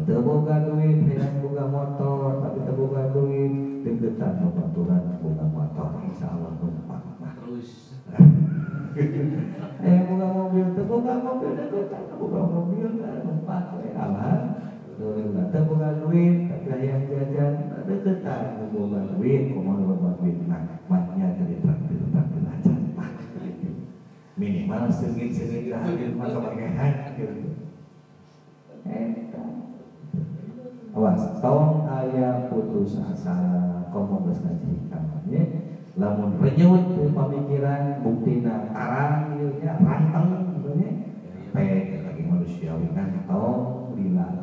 terbuka duit dengan buka motor tapi terbuka duit deketan pembaturan buka motor. Insya Allah numpang terus eh buka mobil terbuka mobil deketan buka mobil numpang alhamdulillah terbuka duit tapi yang jajan deketan ngomong duit ngomong ngomong duit? Nah matnya jadi traktir traktir aja. Minimal sengit sengit hadir masa pakai gitu. Awas tolong ayah putus asa komo geus ngaji kamarnya lamun renyut pemikiran buktina tarang gitu nya ranteng gitu nya pek lagi manusiawi kan tong lila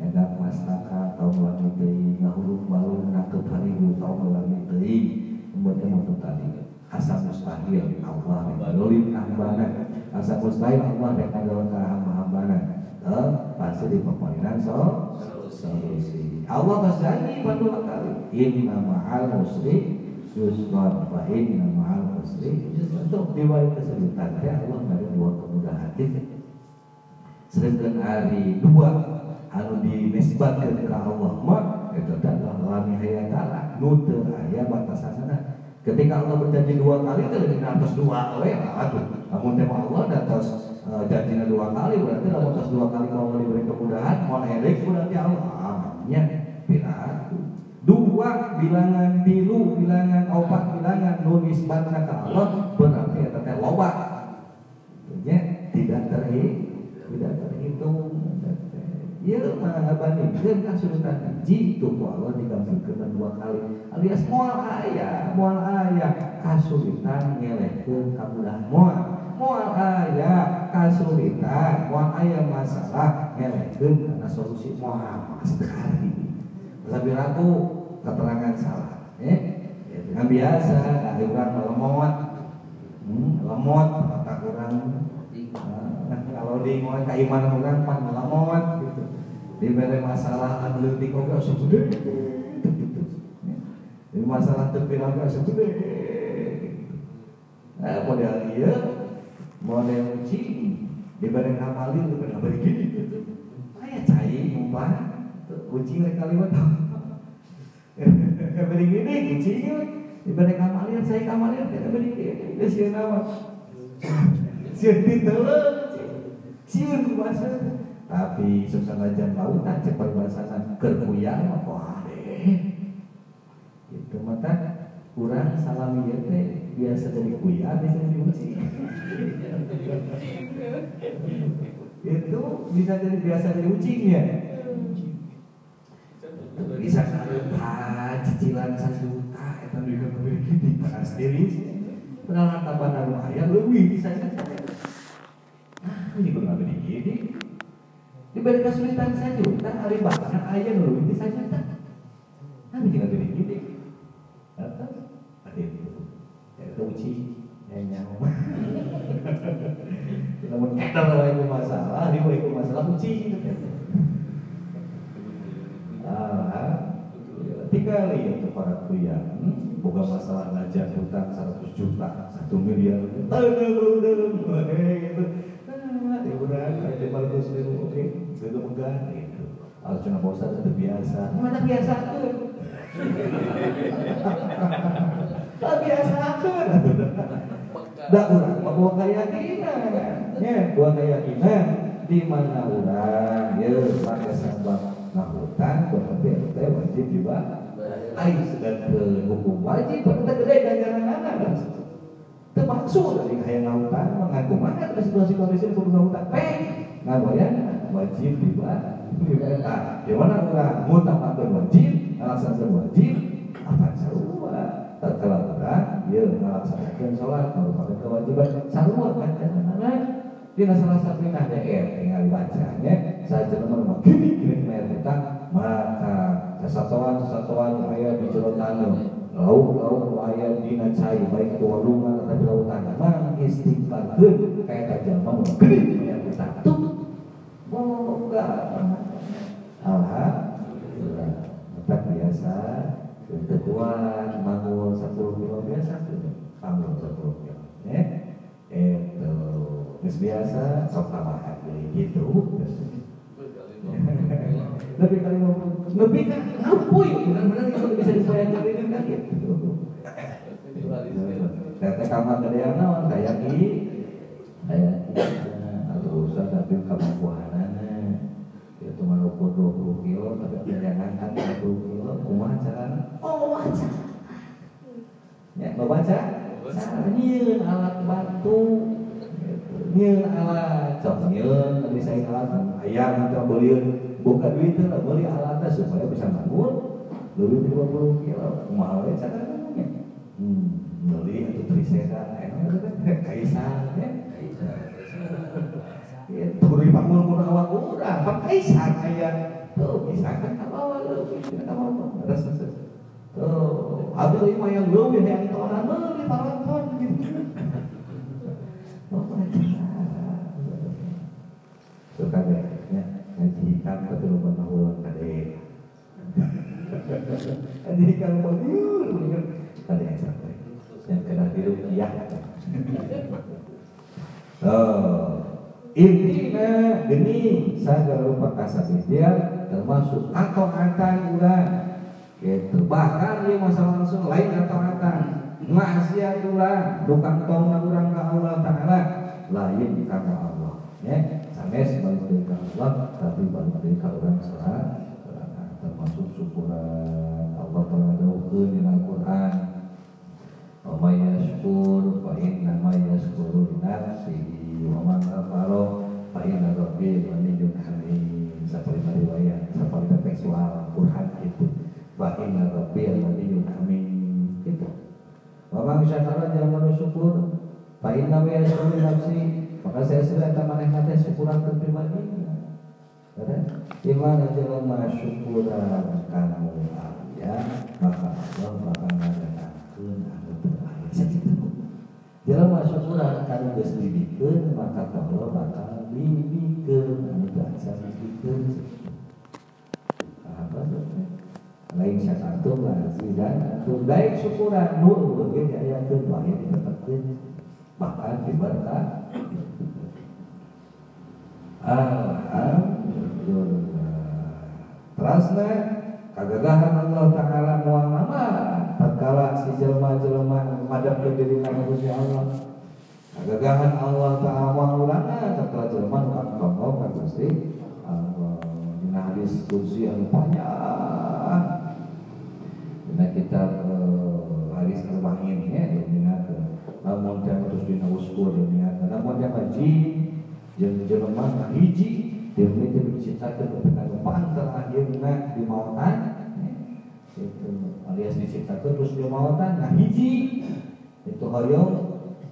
ada mastaka tahun lagi teuing ngahuluk balung nakep haribu tahun lagi teuing membuatnya mau tadi asa mustahil Allah nulim hambana asa mustahil Allah rek ngadawan ka hamba-hambana eh pasti di pemerintahan so Allah janji pada kali inna ma'al usri yusra wa inna ma'al usri untuk diwai kesulitan teh Allah ada dua kemudahan. Sedangkan hari dua anu dinisbatkan ke Allah mah itu adalah lami hayatala nutu aya batasanana Ketika Allah berjanji dua kali itu lebih atas dua we aduh. Namun tema Allah dan atas uh, janjinya dua kali berarti namun atas dua kali kalau diberi kemudahan mau erik berarti Allah. Amannya piraku. Dua bilangan tilu bilangan opat bilangan nulis batna ke Allah berarti eta teh loba. Ya, tidak terhitung, tidak terhitung. Ya mana bandingkeun kasulitan jitu ku Allah digambungkeun dua kali. Alias moal aya moal aya kasulitan ngelehkeun kamudahan moal moal aya kasulitan moal aya masalah. Ngelehkeun karena solusi moal sekali. Lebih aku keterangan salah eh ya, dengan biasa ada orang lemot. Hmm, lemot kata orang kalau di mau keimanan orang pan lemot gitu. Diberi masalah leutik oge asa gede di masalah terpilih oge asa gede nah model model uji diberi ngamalin diberi ngabari gini gitu aya cai umpah uji rek kalimat ngabari gini uji diberi ngamalin saya ngamalin ngabari gini geus sieun naon sieun diteuleuk sieun kumaha tapi sesanajan lautan cepat bahasana kerkuyang wah deh. Itu mata kurang salami ya teh biasa jadi kuya bisa diuji itu bisa jadi biasa jadi ujinya bisa karupa cicilan juta itu juga memiliki di diri padahal harta benda ayah lebih bisa nah ini juga nggak begini diberi kesulitan saja kan hari bahkan ayah dulu itu saja tak tapi juga gini gini atas ada itu ya itu uci ya nyawa namun kita itu masalah dia itu masalah uci ah tiga kali untuk para kuya bukan masalah ngajak hutang 100 juta satu miliar. Tanah udah gitu ya udah bagus itu. Oke itu megah gitu harus cuma bosan itu biasa. Mana biasa tuh tak biasa. Tuh dah orang bawa keyakinan ya. Bawa keyakinan. Di mana orang? Ya pakai sabab ngahutan berarti itu wajib juga Ayo sedang ke hukum wajib, kita gede ganjaran anak termasuk dari kayak lautan mengaku mana ada situasi kondisi kudu lautan eh ngawayan wajib dibuat di mana orang? Mutamakan wajib melaksanakan wajib apa sarua kalau orang dia melaksanakan sholat merupakan kewajiban sarua kan karena di salah satu ada er tinggal bacanya saja nomor gini gini bayar hutang maka kesatuan ayat di tanah lauk-lauk ayat dina cai baik itu walungan atau lautan mang istighfarkeun kayak tajam mau gede yang kita tuh moga alhamdulillah tetap biasa ketuaan bangun satu kilo biasa tuh bangun satu kilo ya. Itu biasa sok tambahan gitu. Lebih kali lebih kan ngampui benar-benar itu bisa dibayangkan ini kan gitu Tete kamar yang naon kayak ki kayak atau usah tapi kamu buahanana itu mah ukur 20 kilo tapi ada yang angkat 20 kilo kumaha carana oh baca ya mau baca nyieun alat bantu. Nyieun alat cok nyieun tadi saya alat ayam kita beliin buka duit itu lah beli alatnya supaya bisa bangun lebih 50 kilo mahal ya cara hmm, beli itu trisera enak kaisar ya itu dibangun pun awak kurang pak kaisar kayak tuh bisa kan apa awal bisa apa apa terus tuh Abdul ini mah yang leuwih yang tontonan meuli paronton gitu. Oh, Suka deh, ya, ngaji hikam tapi lupa tahu kade. Ngaji hikam mau diur, kade yang kena iya. Oh, intinya geni saya lupa kasar dia termasuk atau antan ulah gitu. Bahkan dia masalah langsung lain atau antan maksiat ulah bukan tong orang ke Allah Taala. Lain karena Allah. Ya sanes balik dari Allah tapi balik dari orang salah termasuk syukuran. Allah Taala daukeun di Al-Qur'an wa fa inna ma yashkuru li nafsihi wa man kafara fa inna rabbi ghaniyyun hamid seperti riwayat seperti tekstual Quran itu. Fa inna rabbi ghaniyyun hamid itu wa man syakara jangan bersyukur fa inna ma yashkuru nafsi. Maka saya sudah maneh kata syukuran pribadi Iman jelema syukuran kamu ya maka Allah bakal sakitu. Jelema syukuran kana geus dibikeun maka Allah bakal dibikeun anu bahasa dibikeun. Apa maksudnya? Lain syakartum lah dan antum baik syukuran nur begitu ayakeun bae ditetepkeun bahkan diberkah. Alhamdulillah. Terasna kagagahan Allah Ta'ala mual nama tatkala si jelma-jelma madap ke diri nama Gusti Allah. Kagagahan Allah Ta'ala mual ulana tatkala jelma ngakongkong ka Gusti Allah. Dina hadis kursi yang panjang. Dina kitab uh, hadis arba'in ya dina namun dia terus dina uskur dina namun dia haji jeung jelema hiji dia itu diciptakan ketika panter akhirnya di mautan? Itu alias diciptakan terus di mautan. Nah hiji. Itu hoyong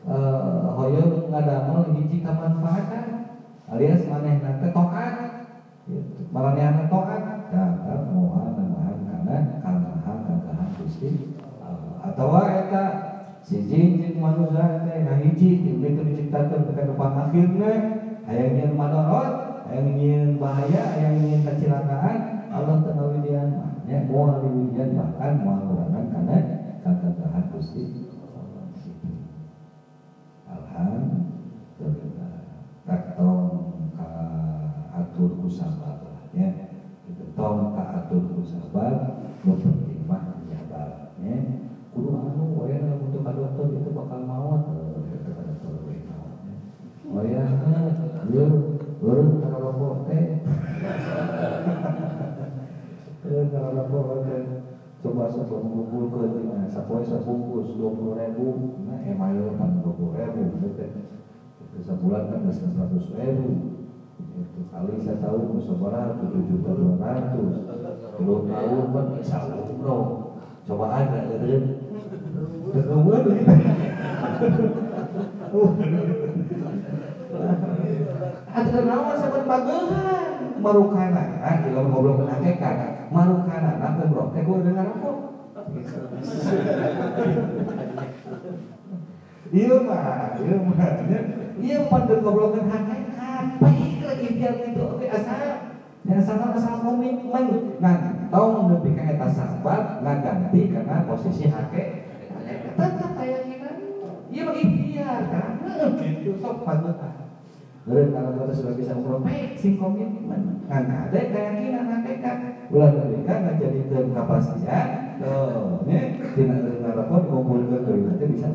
uh, hoyong ngadamel hiji kamanfaatan alias maneh nanti toat gitu. nanti toat dapat moha namahan karena kalmahan kagahan gusti. Atau eta siji jeung manusia nah hiji diciptakan ketika akhirnya. Hayangnya madorot yang ingin bahaya, yang ingin kecelakaan, Allah tenawidian ya mau widian bahkan mau kurangan karena kagagahan Gusti Alhamdulillah. Taktong ka atur kusabar ya. Itu tong ka atur penting mah nyabar ya. Kudu anu we untuk ka dokter itu bakal maut. Itu ka dokter we maut. Oh rokok teh. Urut kalau rokok teh. Coba coba mengumpulkan nah, sapoe sabungkus dua puluh ribu, nah email kan dua puluh ribu, gitu. Itu sebulan kan bisa seratus ribu. Itu kali saya tahu musawarah tujuh juta dua ratus. Belum tahun kan bisa umroh. Coba ada, gitu. Kemudian gitu. Ada nawa sahabat bagehan? Marukana ah kalau ngobrol ke hakikat marukana nah pembrok teh gue dengar apa iya mah iya mah iya pada ngobrol ke hakikat baik lagi biar itu oke asal. Yang sama asal komitmen nah tau menepi ka eta sahabat nah ganti karena posisi hake tetap kayak gini iya bagi ikhtiar kan gitu. Sok panutan Lalu kalau kita sudah bisa memperbaik sing komitmen, kan ada keyakinan, tekad. Ulah mereka ngajadikan kepastian, tuh, nih, tidak terima rapor, ngumpulkan dari nanti bisa.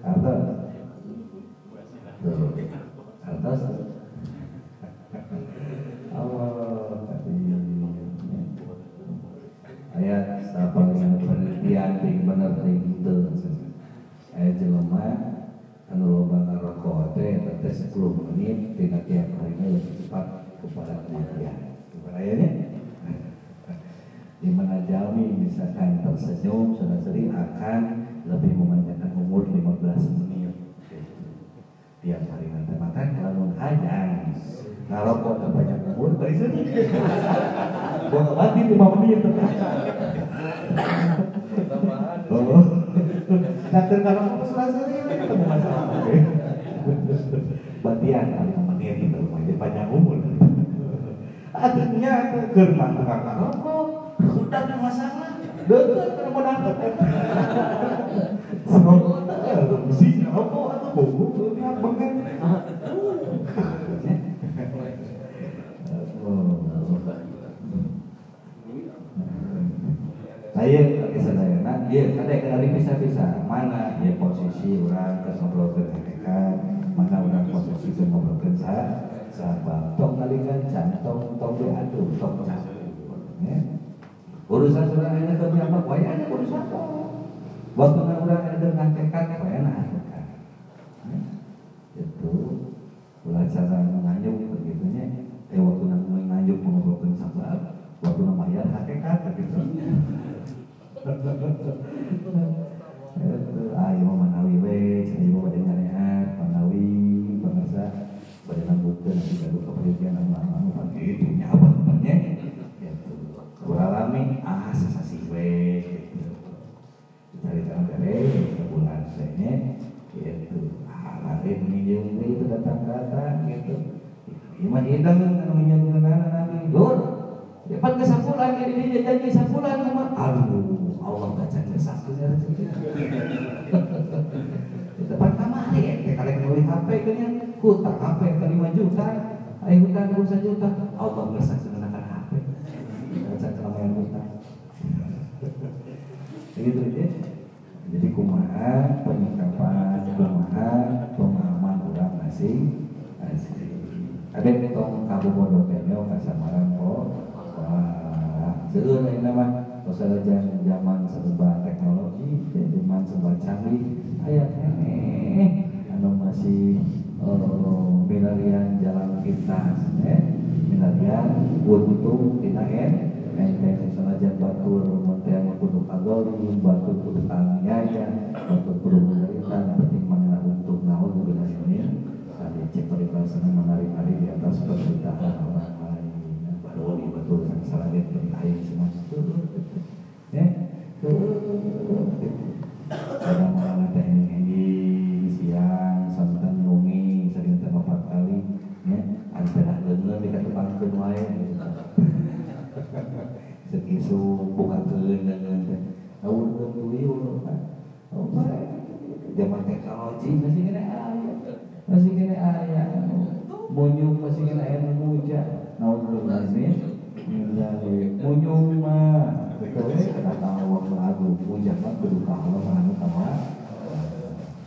Atas, atas, Allah ayat apa penelitian ting bener ting itu ayat jelema anu loba ngarokok teh teh 10 menit tina tiap harinya lebih cepat kepada kematian. Kepadanya di mana jami misalkan tersenyum saudara-saudari akan lebih memanjangkan umur 15 menit. Tiap hari nanti makan kalau hajang ngarokok banyak umur bari Gua mati lima menit Oh. Datang kalau mau selesai ketemu masalah. Batian kali menit itu jadi panjang umur. Akhirnya ke rumah kakak rokok, udah ada masalah. Deket kalau mau dapat. Semoga mesti rokok atau buku ini apa kan? Saya saya, nah, dia ada kali bisa-bisa mana ya posisi orang ke ngobrol ke hakikat, mana orang posisi ke ngobrol ke saya, sahabat, tong kalikan cantong, tong diadu, tong campur. Ya. Urusan sudah ada ke siapa, kaya ada urusan? Waktu orang ada hakikat, kaya. Ya. Itu cara menganyum begitunya. Eh waktu nak menganyum mengobrolkan sahabat, waktu nak bayar hakikat gitu. Ayo manawi we, ayo pada ngarehat, manawi bangsa pada nambutkeun nanti gaduh kepercayaan anu anu itu nyawa nya. Gitu. Kuralami ah sasasi we gitu. Cari tahu dari sebulan teh gitu. Ah lain minjem itu datang-datang gitu. Iman hidang anu minjem nanti. Dur. Depan ke sapulan ini dia janji sapulan aduh Allah baca ya depan kamar ya kayak kalian beli HP kan hutang HP ke 5 juta. Ayo hutang ke 1 juta. Allah sah menggunakan HP baca keramaian hutang begitu ya jadi kumaha penyikapan kumaha pemahaman orang masing masing ada yang tong kabu bodoh kenyo kasamaran kok wah seueur nama Masalah zaman serba teknologi, zaman serba canggih, ayah ini anu masih uh, milarian jalan pintas, eh, milarian untuk tidak en, enteng selajan batur montean kudu kagoli, batur kudu taniaya, batur kudu menderita, penting mana untuk naon kudu ini, tadi cek peribahasana menarik-narik di atas penderitaan orang lain, baru ini batur sang salahnya penting semua ya? Kadang orang ada ini siang sampai nungi sering empat kali ya. Antara lengan di ketepang wae sekisu buka dengan keun tuyul oh zaman teknologi masih kena ayah masih kena ayah bonyong masih kena ayah muja naudzubillah min munyung mah kata Allah lagu puja mah kudu ka Allah anu kawa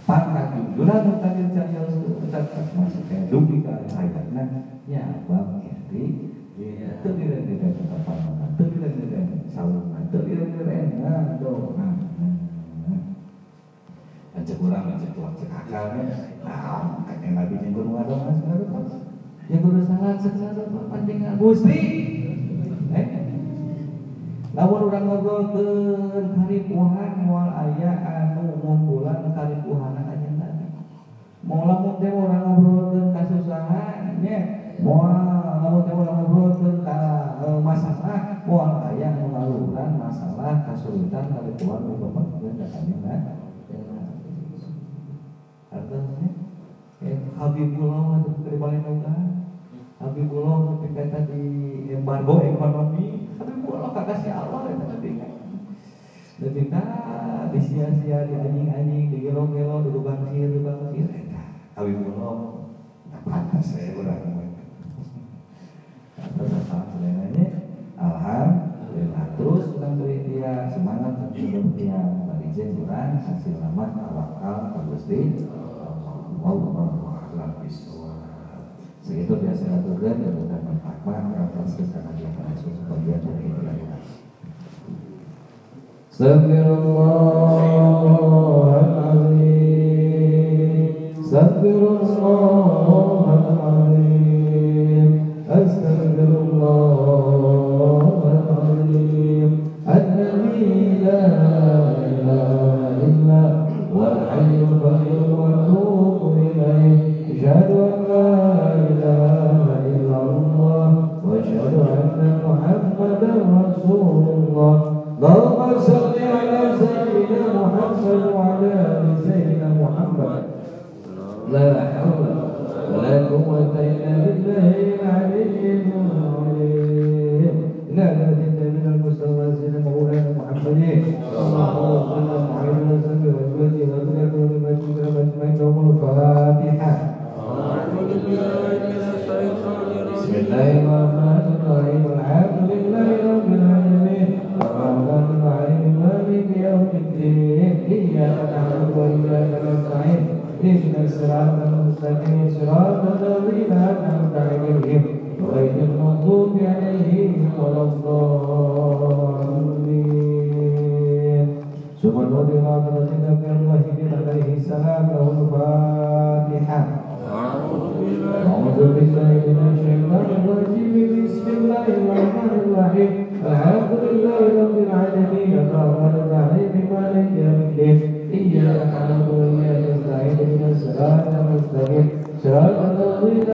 Pangkat jujuran tadi saya ucap masuk kayak dupi ke ayatnya ya bang jadi itu tidak tidak tetap itu tidak tidak saluran itu tidak tidak nah do nah Aja kurang aja kuat cekakal nah katanya nabi yang guru ada mas yang guru salah sekarang penting gusti eh lawan orang ngobrolkeun karipuhan moal aya anu ngunggulan karipuhan aja tadi mau lamun teh orang ngobrolkeun kasusahan nya moal lamun teh orang ngobrolkeun ka e, masalah moal aya anu ngaluhuran masalah kasulitan karipuhan nu bapakeun ka Artinya, eh, Habibullah dari Palembang, Habibullah ketika di embargo ekonomi, tapi pulau kakak si Allah ya lebih kan disia-sia di anjing-anjing di gelo-gelo di lubang sihir di lubang sihir kami pulau pantas saya orang atas apa alhamdulillah. Terus tentang dia semangat untuk dia bagi jenjuran hasil lama tawakal Gusti Allah Allah segitu biasa aturkan dan atas kesalahan yang Yesus sebagian dari itu Astagfirullahaladzim Astagfirullahaladzim